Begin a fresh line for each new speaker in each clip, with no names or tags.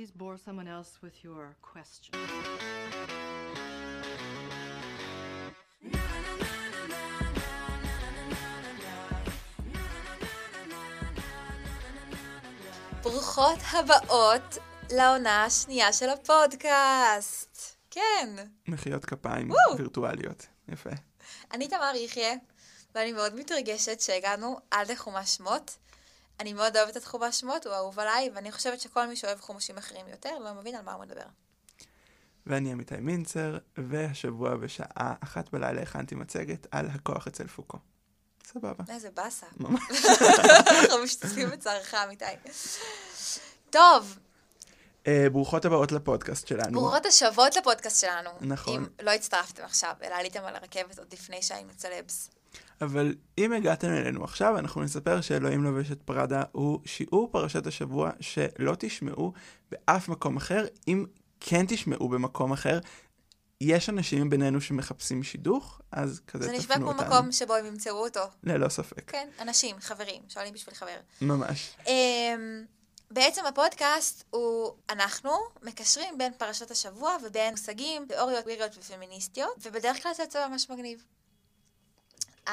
please bore someone else with your question.
ברוכות הבאות לעונה השנייה של הפודקאסט. כן.
מחיאות כפיים
וואו.
וירטואליות. יפה.
אני תמר יחיא, ואני מאוד מתרגשת שהגענו עד לחומש שמות. אני מאוד אוהבת את חומש שמות, הוא אהוב עליי, ואני חושבת שכל מי שאוהב חומשים אחרים יותר, לא מבין על מה הוא מדבר.
ואני עמיתי מינצר, והשבוע בשעה אחת בלילה הכנתי מצגת על הכוח אצל פוקו. סבבה.
איזה באסה.
ממש.
אנחנו משתתפים בצערך, אמיתי. טוב,
אה, ברוכות הבאות לפודקאסט שלנו.
ברוכות השבות לפודקאסט שלנו.
נכון.
אם לא הצטרפתם עכשיו, אלא עליתם על הרכבת עוד לפני שהיינו צלבס.
אבל אם הגעתם אלינו עכשיו, אנחנו נספר שאלוהים לובש את פראדה הוא שיעור פרשת השבוע שלא תשמעו באף מקום אחר. אם כן תשמעו במקום אחר, יש אנשים בינינו שמחפשים שידוך, אז כזה
זה
תפנו
נשמע כמו
אותנו.
מקום שבו הם ימצאו אותו.
ללא ספק.
כן, אנשים, חברים, שואלים בשביל חבר.
ממש.
אמ, בעצם הפודקאסט הוא, אנחנו מקשרים בין פרשת השבוע ובין מושגים, תיאוריות קוויריות ופמיניסטיות, ובדרך כלל זה יוצא ממש מגניב.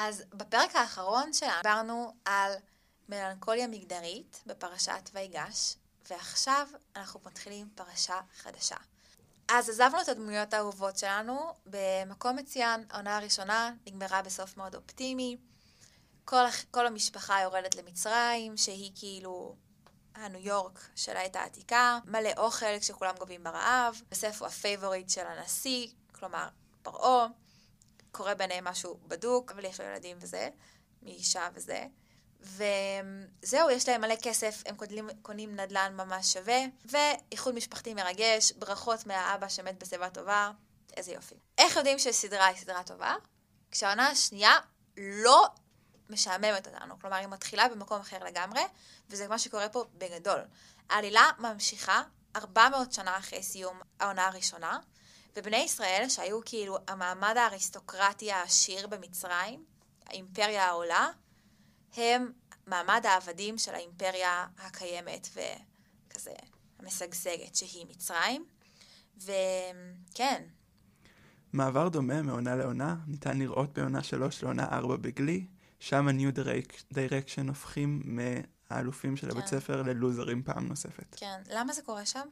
אז בפרק האחרון שלנו דיברנו על מלנכוליה מגדרית בפרשת ויגש, ועכשיו אנחנו מתחילים פרשה חדשה. אז עזבנו את הדמויות האהובות שלנו במקום מצוין, העונה הראשונה נגמרה בסוף מאוד אופטימי. כל, כל המשפחה יורדת למצרים, שהיא כאילו הניו יורק של העת העתיקה, מלא אוכל כשכולם גוועים ברעב, יוסף הוא ה favorite של הנשיא, כלומר פרעה, קורה ביניהם משהו בדוק, אבל יש לו ילדים וזה, מאישה וזה. וזהו, יש להם מלא כסף, הם קונים, קונים נדל"ן ממש שווה, ואיחוד משפחתי מרגש, ברכות מהאבא שמת בשיבה טובה, איזה יופי. איך יודעים שסדרה היא סדרה טובה? כשהעונה השנייה לא משעממת אותנו, כלומר היא מתחילה במקום אחר לגמרי, וזה מה שקורה פה בגדול. העלילה ממשיכה 400 שנה אחרי סיום העונה הראשונה, ובני ישראל, שהיו כאילו המעמד האריסטוקרטי העשיר במצרים, האימפריה העולה, הם מעמד העבדים של האימפריה הקיימת וכזה המשגשגת שהיא מצרים. וכן,
מעבר דומה מעונה לעונה ניתן לראות בעונה 3 לעונה 4 בגלי, שם ה-New Direction הופכים מהאלופים של הבית
כן.
ספר ללוזרים פעם נוספת.
כן. למה זה קורה שם?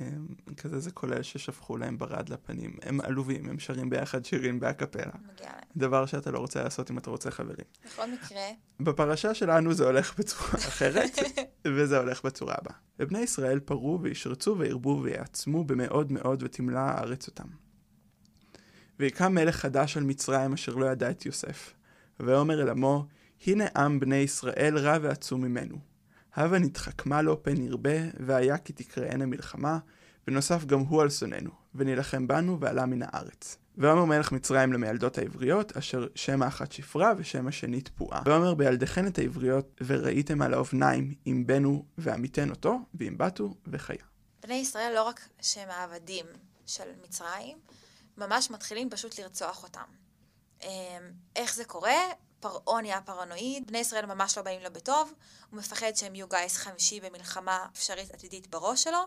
הם, כזה זה כולל ששפכו להם ברד לפנים. הם עלובים, הם שרים ביחד שירים באקפלה.
מגיע להם.
דבר שאתה לא רוצה לעשות אם אתה רוצה חברים.
בכל מקרה,
בפרשה שלנו זה הולך בצורה אחרת, וזה הולך בצורה הבאה. ובני ישראל פרו וישרצו וירבו ויעצמו במאוד מאוד ותמלא הארץ אותם. ויקם מלך חדש על מצרים אשר לא ידע את יוסף. ויאמר אל עמו, הנה עם בני ישראל רע ועצום ממנו. הבה נתחכמה לו פן ירבה, והיה כי תקראנה מלחמה, ונוסף גם הוא על שונאינו, ונילחם בנו ועלה מן הארץ. ואומר מלך מצרים למיילדות העבריות, אשר שם האחת שפרה ושם השני תפועה. ואומר בילדיכן את העבריות, וראיתם על האובניים, אם בנו ועמיתן אותו, ואם בתו וחיה.
בני ישראל לא רק שהם העבדים של מצרים, ממש מתחילים פשוט לרצוח אותם. אמ, איך זה קורה? פרעה נהיה פרנואיד, בני ישראל ממש לא באים לו בטוב, הוא מפחד שהם יהיו גיס חמישי במלחמה אפשרית עתידית בראש שלו,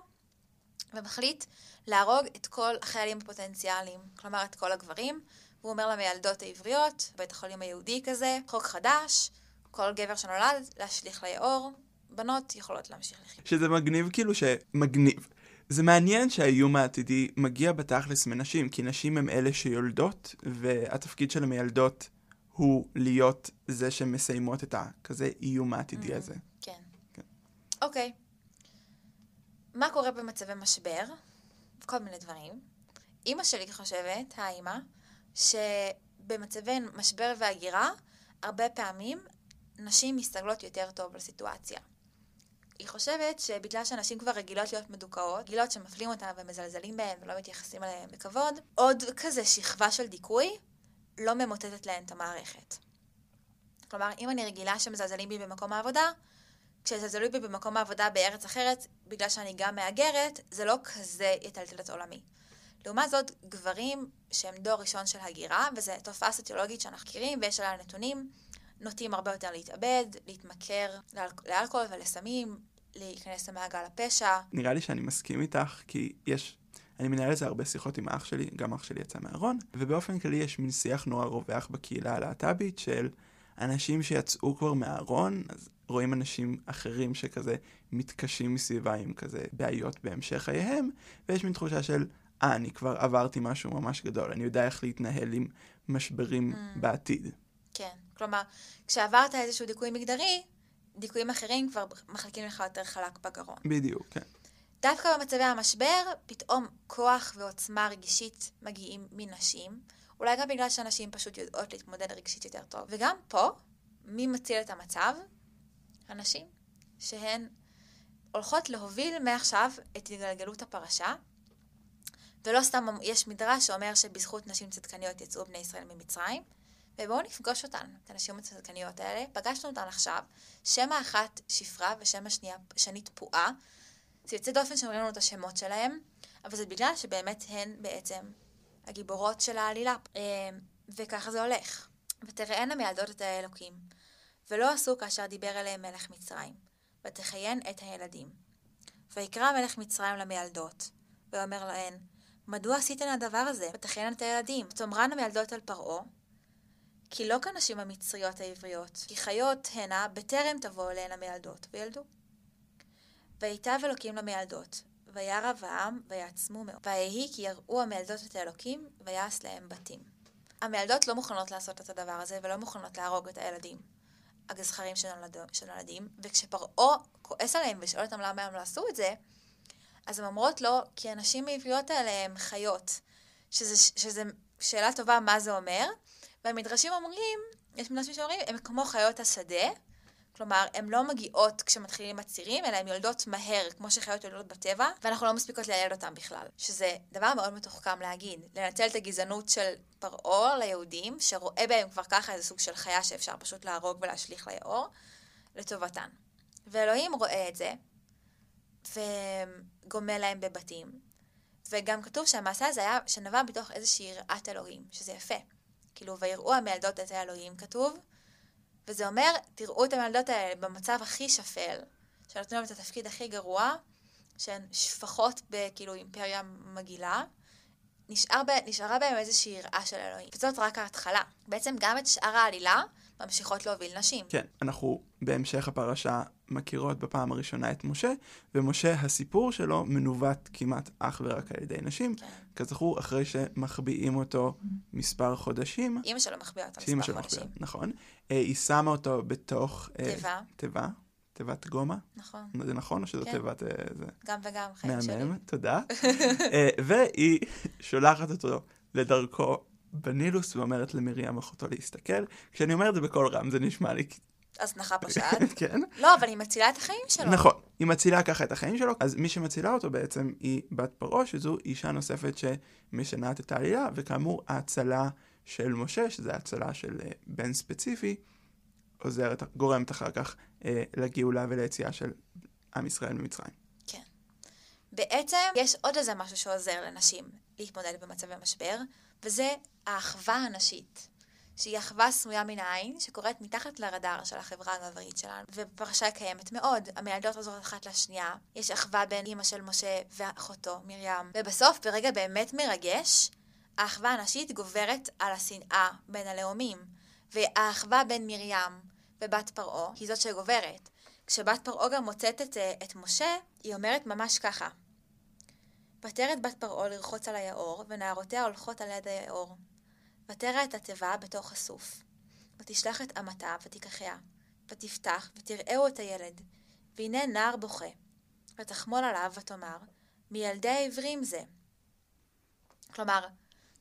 ומחליט להרוג את כל החיילים הפוטנציאליים, כלומר את כל הגברים, והוא אומר למיילדות העבריות, בית החולים היהודי כזה, חוק חדש, כל גבר שנולד להשליך ליאור, בנות יכולות להמשיך לחיות.
שזה מגניב כאילו שמגניב. זה מעניין שהאיום העתידי מגיע בתכלס מנשים, כי נשים הם אלה שיולדות, והתפקיד של המיילדות הוא להיות זה שמסיימות את הכזה איום העתידי הזה.
כן.
כן.
אוקיי. מה קורה במצבי משבר? כל מיני דברים. אימא שלי חושבת, האימא, שבמצבי משבר והגירה, הרבה פעמים נשים מסתגלות יותר טוב לסיטואציה. היא חושבת שבגלל שנשים כבר רגילות להיות מדוכאות, רגילות שמפלים אותן ומזלזלים בהן ולא מתייחסים אליהן בכבוד, עוד כזה שכבה של דיכוי לא ממוטטת להן את המערכת. כלומר, אם אני רגילה שמזלזלים בי במקום העבודה, כשזלזלו בי במקום העבודה בארץ אחרת, בגלל שאני גם מהגרת, זה לא כזה יטלטל את עולמי. לעומת זאת, גברים שהם דור ראשון של הגירה, וזו תופעה סוציולוגית שאנחנו מכירים ויש עליה נתונים, נוטים הרבה יותר להתאבד, להתמכר לאל- לאלכוהול ולסמים, להיכנס למעגל הפשע.
נראה לי שאני מסכים איתך, כי יש... אני מנהל על זה הרבה שיחות עם אח שלי, גם אח שלי יצא מהארון, ובאופן כללי יש מין שיח נורא רווח בקהילה הלהט"בית של אנשים שיצאו כבר מהארון, אז רואים אנשים אחרים שכזה מתקשים מסביבה עם כזה בעיות בהמשך חייהם, ויש מין תחושה של, אה, אני כבר עברתי משהו ממש גדול, אני יודע איך להתנהל עם משברים
Mm.
בעתיד.
כן. כלומר, כשעברת איזשהו דיכוי מגדרי, דיכויים אחרים כבר מחלקים לך יותר חלק בגרון.
בדיוק, כן.
דווקא במצבי המשבר, פתאום כוח ועוצמה רגשית מגיעים מנשים. אולי גם בגלל שנשים פשוט יודעות להתמודד רגשית יותר טוב. וגם פה, מי מציל את המצב? הנשים, שהן הולכות להוביל מעכשיו את התגלגלות הפרשה, ולא סתם יש מדרש שאומר שבזכות נשים צדקניות יצאו בני ישראל ממצרים, ובואו נפגוש אותן, את הנשים הצדקניות האלה. פגשנו אותן עכשיו, שם האחת שפרה ושם השנייה, שנית פועה. זה יוצא דופן שאומרים לנו את השמות שלהם, אבל זה בגלל שבאמת הן בעצם הגיבורות של העלילה. אה, וככה זה הולך. ותראינה מילדות את האלוקים, ולא עשו כאשר דיבר אליהם מלך מצרים, ותחיין את הילדים. ויקרא מלך מצרים למילדות, ואומר להן, מדוע עשיתן הדבר הזה? ותחיינה את הילדים. ותאמרן המילדות על פרעה, כי לא כנשים המצריות העבריות, כי חיות הנה בטרם תבוא אליהן המילדות, וילדו. ויטב אלוקים למילדות, וירא העם, ויעצמו מאוד. ויהי כי יראו המילדות את האלוקים, ויעש להם בתים. המילדות לא מוכנות לעשות את הדבר הזה, ולא מוכנות להרוג את הילדים הגזכרים שנולדים, וכשפרעה כועס עליהם ושואל אותם למה הם לא עשו את זה, אז הן אומרות לו, כי הנשים העבריות האלה הן חיות, שזה, שזה שאלה טובה מה זה אומר, והמדרשים אומרים, יש מדרשים שאומרים, הן כמו חיות השדה, כלומר, הן לא מגיעות כשמתחילים הצירים, אלא הן יולדות מהר, כמו שחיות יולדות בטבע, ואנחנו לא מספיקות לילד אותן בכלל. שזה דבר מאוד מתוחכם להגיד. לנצל את הגזענות של פרעה ליהודים, שרואה בהם כבר ככה איזה סוג של חיה שאפשר פשוט להרוג ולהשליך ליאור, לטובתן. ואלוהים רואה את זה, וגומל להם בבתים. וגם כתוב שהמעשה הזה היה שנבע בתוך איזושהי יראת אלוהים, שזה יפה. כאילו, ויראו המילדות את האלוהים, כתוב, וזה אומר, תראו את המילדות האלה במצב הכי שפל, שנותנים להם את התפקיד הכי גרוע, שהן שפחות בכאילו אימפריה מגעילה, נשאר ב, נשארה בהם איזושהי יראה של אלוהים. וזאת רק ההתחלה. בעצם גם את שאר העלילה ממשיכות להוביל נשים.
כן, אנחנו בהמשך הפרשה מכירות בפעם הראשונה את משה, ומשה, הסיפור שלו מנווט כמעט אך ורק על ידי נשים.
כן.
כזכור, אחרי שמחביאים אותו מספר חודשים,
אימא שלו מחביאה
שאימא
מספר חודשים.
מחביאה, נכון, אה, היא שמה אותו בתוך... אה,
תיבה,
תיבה, תיבת גומה,
נכון.
זה נכון או שזו
כן.
תיבת... אה, זה?
גם וגם, חיים שלי.
מהמם, תודה. והיא שולחת אותו לדרכו בנילוס ואומרת למרים אחותו להסתכל. כשאני אומר את זה בקול רם זה נשמע לי...
הזנחה פושעת.
כן.
לא, אבל היא מצילה את החיים שלו.
נכון, היא מצילה ככה את החיים שלו, אז מי שמצילה אותו בעצם היא בת פרעה, שזו אישה נוספת שמשנה את העלילה, וכאמור ההצלה של משה, שזה ההצלה של אה, בן ספציפי, עוזרת, גורמת אחר כך אה, לגאולה וליציאה של עם ישראל ממצרים.
בעצם יש עוד איזה משהו שעוזר לנשים להתמודד במצבי משבר, וזה האחווה הנשית. שהיא אחווה סמויה מן העין, שקורית מתחת לרדאר של החברה הגברית שלנו, ובפרשה קיימת מאוד. המילדות עוזרות אחת לשנייה, יש אחווה בין אימא של משה ואחותו, מרים, ובסוף, ברגע באמת מרגש, האחווה הנשית גוברת על השנאה בין הלאומים, והאחווה בין מרים ובת פרעה היא זאת שגוברת. כשבת פרעה גם מוצאת את, אה, את משה, היא אומרת ממש ככה: פטרת בת פרעה לרחוץ על היאור, ונערותיה הולכות על יד היאור. ותרא את התיבה בתוך הסוף. ותשלח את אמתה ותיקחיה. ותפתח ותראהו את הילד. והנה נער בוכה. ותחמול עליו ותאמר, מילדי העברים זה. כלומר,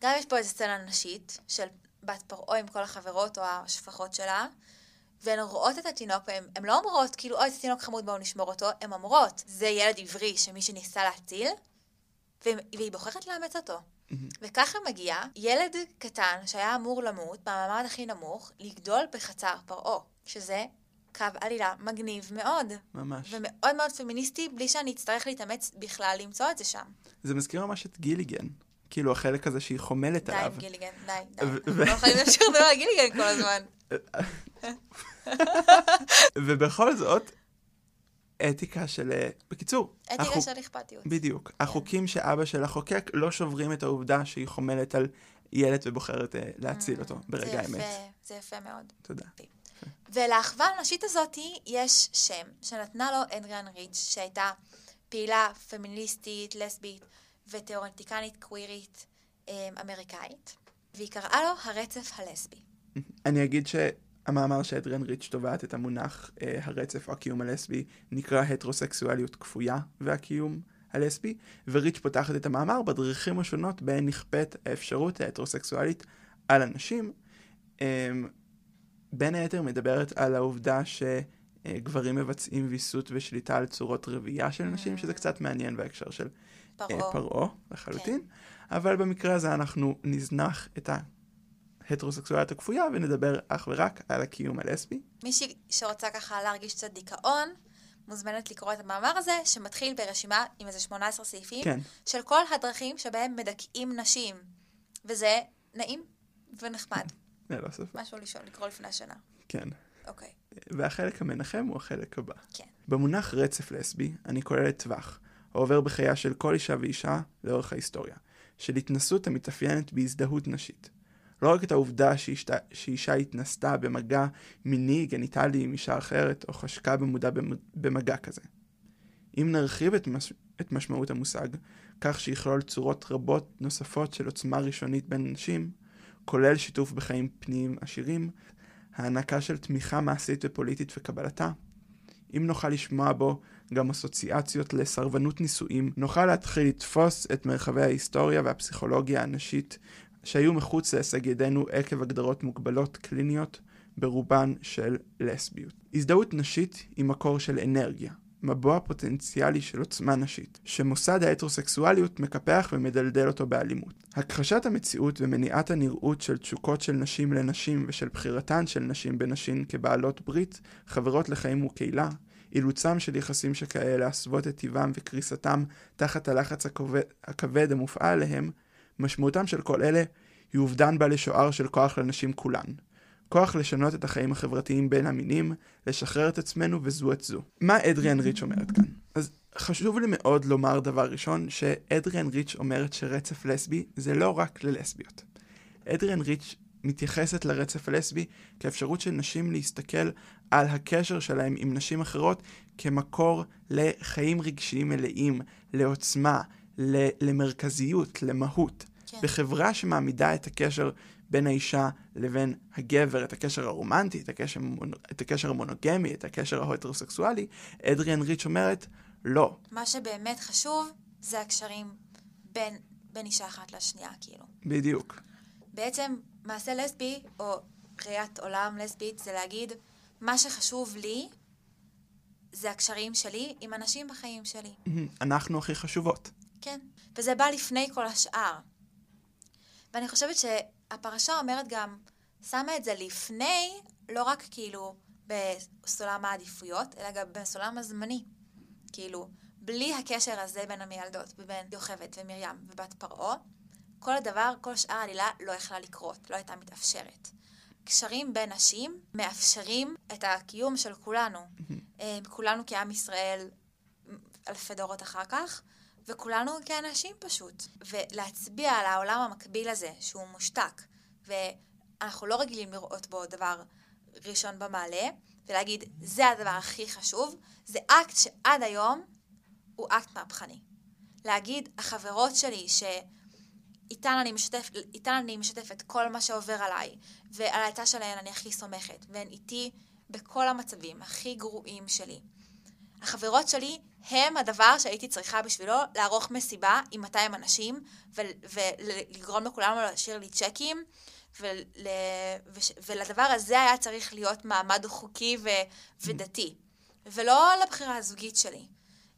גם יש פה איזו סצנה נשית של בת פרעה עם כל החברות או השפחות שלה, והן רואות את התינוק, והן לא אומרות, כאילו, אוי, זה תינוק חמוד, בואו נשמור אותו, הן אומרות, זה ילד עברי שמישהו ניסה להציל, והיא בוחרת לאמץ אותו. וככה מגיע ילד קטן שהיה אמור למות במעמד הכי נמוך, לגדול בחצר פרעה, שזה קו עלילה מגניב מאוד,
ממש.
ומאוד מאוד פמיניסטי, בלי שאני אצטרך להתאמץ בכלל למצוא את זה שם.
זה מזכיר ממש את גיליגן. כאילו החלק הזה שהיא חומלת
די
עליו.
עם גיליגן, די, די. אנחנו לא יכולים להמשיך לדבר על גיליגן כל הזמן.
ובכל זאת, אתיקה של... אה, בקיצור,
אתיקה
החוק-
של אכפתיות.
בדיוק. החוקים שאבא שלה חוקק לא שוברים את העובדה שהיא חומלת על ילד ובוחרת אה, להציל אותו ברגע
זה
האמת.
יפה, זה יפה מאוד.
תודה.
ולאחווה הנשית הזאת יש שם שנתנה לו אדריאן ריץ', שהייתה פעילה פמיניסטית, לסבית ותיאורטיקנית קווירית אמ, אמריקאית, והיא קראה לו הרצף הלסבי.
אני אגיד שהמאמר שאדריאן ריץ' תובעת את המונח אה, הרצף או הקיום הלסבי נקרא הטרוסקסואליות כפויה והקיום הלסבי, וריץ' פותחת את המאמר בדרכים השונות בהן נכפית האפשרות ההטרוסקסואלית על אנשים. אה, בין היתר מדברת על העובדה שגברים מבצעים ויסות ושליטה על צורות רבייה של נשים, שזה קצת מעניין בהקשר של אה,
פרעה.
פרעה לחלוטין, אבל במקרה הזה אנחנו נזנח את ההטרוסקסואליות הכפויה ונדבר אך ורק על הקיום הלסבי.
מישהי שרוצה ככה להרגיש קצת דיכאון, מוזמנת לקרוא את המאמר הזה, שמתחיל ברשימה עם איזה 18 סעיפים,
כן,
של כל הדרכים שבהם מדכאים נשים. וזה נעים ונחמד.
ללא ספק,
משהו לשאול, לקרוא לפני השנה.
כן.
אוקיי.
והחלק המנחם הוא החלק הבא.
כן.
במונח רצף לסבי, אני כולל טווח, העובר בחייה של כל אישה ואישה לאורך ההיסטוריה, של התנסות המתאפיינת בהזדהות נשית. לא רק את העובדה שאישתה, שאישה התנסתה במגע מיני גניטלי עם אישה אחרת, או חשקה במודע במ- במגע כזה. אם נרחיב את, מש, את משמעות המושג, כך שיכלול צורות רבות נוספות של עוצמה ראשונית בין אנשים, כולל שיתוף בחיים פניים עשירים, הענקה של תמיכה מעשית ופוליטית וקבלתה, אם נוכל לשמוע בו גם אסוציאציות לסרבנות נישואים, נוכל להתחיל לתפוס את מרחבי ההיסטוריה והפסיכולוגיה הנשית שהיו מחוץ להישג ידינו עקב הגדרות מוגבלות קליניות, ברובן של לסביות. הזדהות נשית היא מקור של אנרגיה, מבוע פוטנציאלי של עוצמה נשית, שמוסד ההטרוסקסואליות מקפח ומדלדל אותו באלימות. הכחשת המציאות ומניעת הנראות של תשוקות של נשים לנשים ושל בחירתן של נשים בנשים כבעלות ברית, חברות לחיים וקהילה, אילוצם של יחסים שכאלה להסוות את טיבם וקריסתם תחת הלחץ הכבד, המופעל עליהם, משמעותם של כל אלה היא אובדן בעלי שוער של כוח לנשים כולן. כוח לשנות את החיים החברתיים בין המינים, לשחרר את עצמנו וזו את זו. מה אדריאן ריץ' אומרת כאן? אז חשוב לי מאוד לומר דבר ראשון, שאדריאן ריץ' אומרת שרצף לסבי זה לא רק ללסביות. אדריאן ריץ' מתייחסת לרצף הלסבי כאפשרות של נשים להסתכל על הקשר שלהם עם נשים אחרות כמקור לחיים רגשיים מלאים, לעוצמה, למרכזיות, למהות.
כן.
בחברה שמעמידה את הקשר בין האישה לבין הגבר, את הקשר הרומנטי, את הקשר, את הקשר המונוגמי, את הקשר ההטרוסקסואלי, אדריאן ריץ' אומרת, לא.
מה שבאמת חשוב זה הקשרים בין, בין אישה אחת לשנייה, כאילו.
בדיוק.
בעצם מעשה לסבי, או ראיית עולם לסבית, זה להגיד, מה שחשוב לי זה הקשרים שלי עם אנשים בחיים שלי.
אנחנו הכי חשובות.
כן. וזה בא לפני כל השאר. ואני חושבת שהפרשה אומרת גם, שמה את זה לפני, לא רק כאילו בסולם העדיפויות, אלא גם בסולם הזמני. כאילו, בלי הקשר הזה בין המיילדות, ובין יוכבד ומרים ובת פרעה, כל הדבר, כל שאר העלילה לא יכלה לקרות, לא הייתה מתאפשרת. קשרים בין נשים מאפשרים את הקיום של כולנו. אה, כולנו כעם ישראל אלפי דורות אחר כך, וכולנו כאנשים פשוט. ולהצביע על העולם המקביל הזה, שהוא מושתק, ואנחנו לא רגילים לראות בו דבר ראשון במעלה, ולהגיד, זה הדבר הכי חשוב, זה אקט שעד היום הוא אקט מהפכני. להגיד, החברות שלי, שאיתן אני, משתף, איתן אני משתפת כל מה שעובר עליי, ועל העצה שלהן אני הכי סומכת, והן איתי בכל המצבים הכי גרועים שלי. החברות שלי הם הדבר שהייתי צריכה בשבילו לערוך מסיבה עם 200 אנשים ולגרום לכולם להשאיר לי צ'קים ול, ולדבר הזה היה צריך להיות מעמד חוקי ו, ודתי ולא לבחירה הזוגית שלי.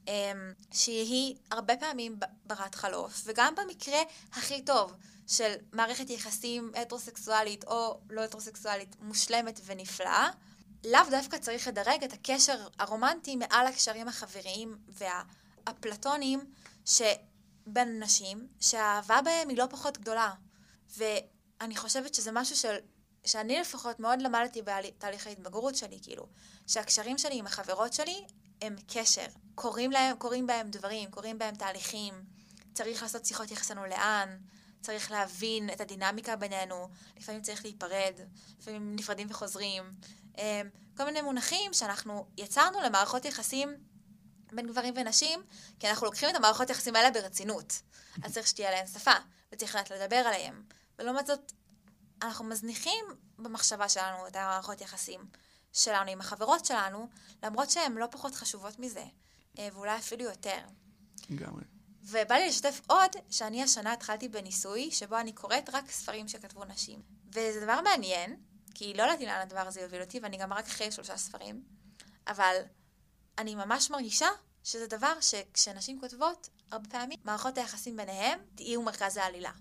אמ, שהיא הרבה פעמים ברת חלוף וגם במקרה הכי טוב של מערכת יחסים הטרוסקסואלית או לא הטרוסקסואלית מושלמת ונפלאה לאו דווקא צריך לדרג את הקשר הרומנטי מעל הקשרים החבריים והאפלטוניים שבין נשים, שהאהבה בהם היא לא פחות גדולה. ואני חושבת שזה משהו של, שאני לפחות מאוד למדתי בתהליך ההתבגרות שלי, כאילו, שהקשרים שלי עם החברות שלי הם קשר. קורים להם, קורים בהם דברים, קורים בהם תהליכים. צריך לעשות שיחות יחסנו לאן, צריך להבין את הדינמיקה בינינו, לפעמים צריך להיפרד, לפעמים נפרדים וחוזרים. אמ, כל מיני מונחים שאנחנו יצרנו למערכות יחסים בין גברים ונשים, כי אנחנו לוקחים את המערכות יחסים האלה ברצינות. אז צריך שתהיה להם שפה, וצריך לדעת לדבר עליהם. ולעומת זאת, אנחנו מזניחים במחשבה שלנו את המערכות יחסים שלנו עם החברות שלנו, למרות שהן לא פחות חשובות מזה, אה, ואולי אפילו יותר.
לגמרי.
ובא לי לשתף עוד, שאני השנה התחלתי בניסוי, שבו אני קוראת רק ספרים שכתבו נשים. וזה דבר מעניין, כי לא ידעתי לאן הדבר הזה יוביל אותי, ואני גם רק אחרי שלושה ספרים, אבל אני ממש מרגישה שזה דבר שכשנשים כותבות, הרבה פעמים מערכות היחסים ביניהם יהיו מרכז העלילה.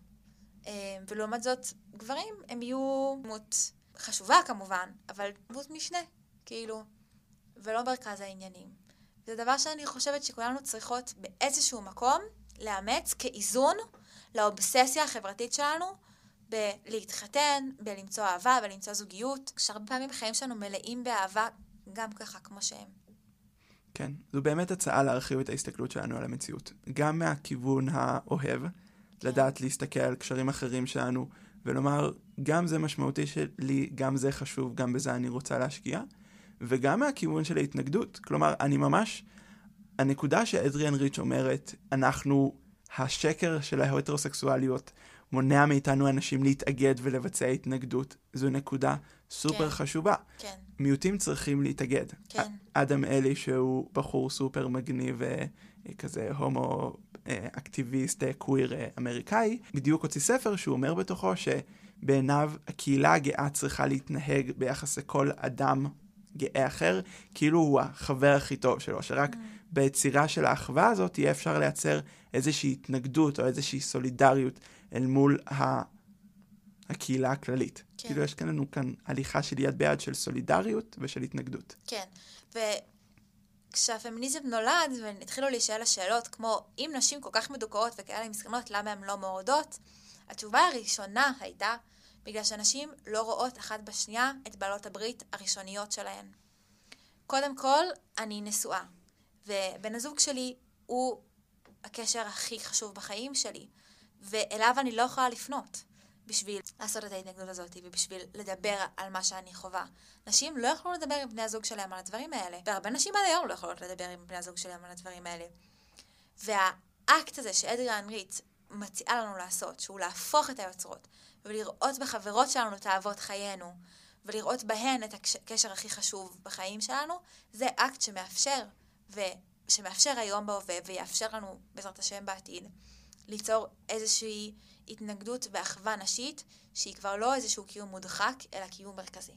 אה, ולעומת זאת, גברים הם יהיו דמות חשובה כמובן, אבל דמות משנה, כאילו, ולא מרכז העניינים. זה דבר שאני חושבת שכולנו צריכות באיזשהו מקום לאמץ כאיזון לאובססיה החברתית שלנו בלהתחתן, בלמצוא אהבה, בלמצוא זוגיות, שהרבה פעמים החיים שלנו מלאים באהבה גם ככה כמו שהם.
כן, זו באמת הצעה להרחיב את ההסתכלות שלנו על המציאות. גם מהכיוון האוהב,
כן.
לדעת להסתכל על קשרים אחרים שלנו, ולומר, גם זה משמעותי שלי, גם זה חשוב, גם בזה אני רוצה להשקיע, וגם מהכיוון של ההתנגדות. כלומר, אני ממש, הנקודה שאדריאן ריץ' אומרת, אנחנו, השקר של ההטרוסקסואליות מונע מאיתנו אנשים להתאגד ולבצע התנגדות, זו נקודה סופר
כן.
חשובה.
כן,
מיעוטים צריכים להתאגד.
כן.
אדם אלי שהוא בחור סופר מגניב וכזה הומו אה, אקטיביסט אה, קוויר אה, אמריקאי, בדיוק הוציא ספר שהוא אומר בתוכו שבעיניו הקהילה הגאה צריכה להתנהג ביחס לכל אדם גאה אחר, כאילו הוא החבר הכי טוב שלו, שרק ביצירה של האחווה הזאת יהיה אפשר לייצר איזושהי התנגדות או איזושהי סולידריות אל מול ה... הקהילה הכללית.
כן.
כאילו יש לנו כאן הליכה של יד ביד של סולידריות ושל התנגדות.
כן. וכשהפמיניזם נולד והתחילו להישאל השאלות כמו אם נשים כל כך מדוכאות וכאלה מסכנות, למה הן לא מורדות? התשובה הראשונה הייתה בגלל שנשים לא רואות אחת בשנייה את בעלות הברית הראשוניות שלהן. קודם כל, אני נשואה, ובן הזוג שלי הוא הקשר הכי חשוב בחיים שלי, ואליו אני לא יכולה לפנות בשביל לעשות את ההתנגדות הזאת ובשביל לדבר על מה שאני חווה. נשים לא יכלו לדבר עם בני הזוג שלהם על הדברים האלה, והרבה נשים עד היום לא יכולות לדבר עם בני הזוג שלהם על הדברים האלה. והאקט הזה שאדריאן ריץ מציעה לנו לעשות, שהוא להפוך את היוצרות, ולראות בחברות שלנו את אהבות חיינו, ולראות בהן את הקשר הכי חשוב בחיים שלנו, זה אקט שמאפשר, ושמאפשר היום בהווה, ויאפשר לנו, בעזרת השם בעתיד, ליצור איזושהי התנגדות ואחווה נשית, שהיא כבר לא איזשהו קיום מודחק, אלא קיום מרכזי.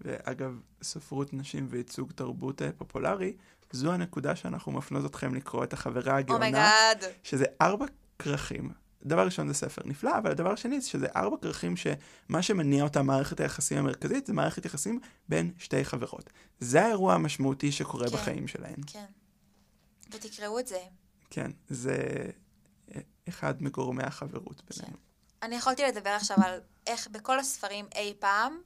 ואגב, ספרות נשים וייצוג תרבות אה, פופולרי, זו הנקודה שאנחנו מפנות אתכם לקרוא את החברה הגאונה,
oh my god.
שזה ארבע כרכים. דבר ראשון זה ספר נפלא, אבל הדבר השני זה שזה ארבע כרכים שמה שמניע אותה מערכת היחסים המרכזית זה מערכת יחסים בין שתי חברות. זה האירוע המשמעותי שקורה
כן.
בחיים שלהן.
כן. ותקראו את זה.
כן, זה אחד מגורמי החברות בינינו.
אני יכולתי לדבר עכשיו על איך בכל הספרים אי פעם,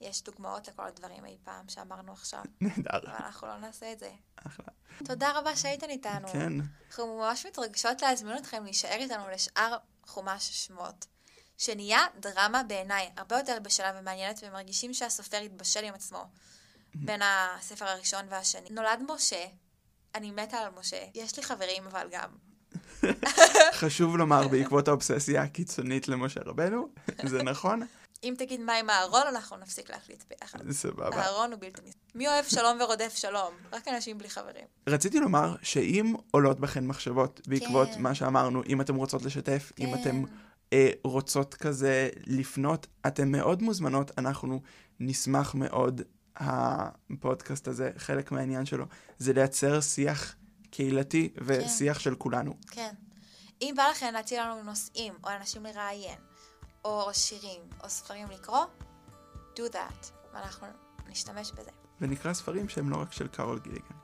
יש דוגמאות לכל הדברים אי פעם שאמרנו עכשיו,
נהדר,
אבל אנחנו לא נעשה את זה.
אחלה.
תודה רבה שהייתן איתנו.
כן,
אנחנו ממש מתרגשות להזמין אתכם להישאר איתנו לשאר חומש שמות, שנהיה דרמה בעיניי הרבה יותר בשלה ומעניינת, ומרגישים שהסופר התבשל עם עצמו בין הספר הראשון והשני. נולד משה, אני מתה על משה, יש לי חברים אבל גם.
חשוב לומר בעקבות האובססיה הקיצונית למשה רבנו, זה נכון?
אם תגיד מה עם אהרון, אנחנו נפסיק להקליט ביחד.
סבבה.
אהרון הוא בלתי נסבל. מי אוהב שלום ורודף שלום? רק אנשים בלי חברים.
רציתי לומר שאם עולות בכן מחשבות בעקבות
כן.
מה שאמרנו, אם אתם רוצות לשתף, אם
כן.
אתם אה, רוצות כזה לפנות, אתן מאוד מוזמנות, אנחנו נשמח מאוד. הפודקאסט הזה, חלק מהעניין שלו, זה לייצר שיח קהילתי ושיח של כולנו.
כן. אם בא לכם להציע לנו נושאים, או אנשים לראיין, או שירים, או ספרים לקרוא, do that, ואנחנו נשתמש בזה.
ונקרא ספרים שהם לא רק של קארול גיליגן.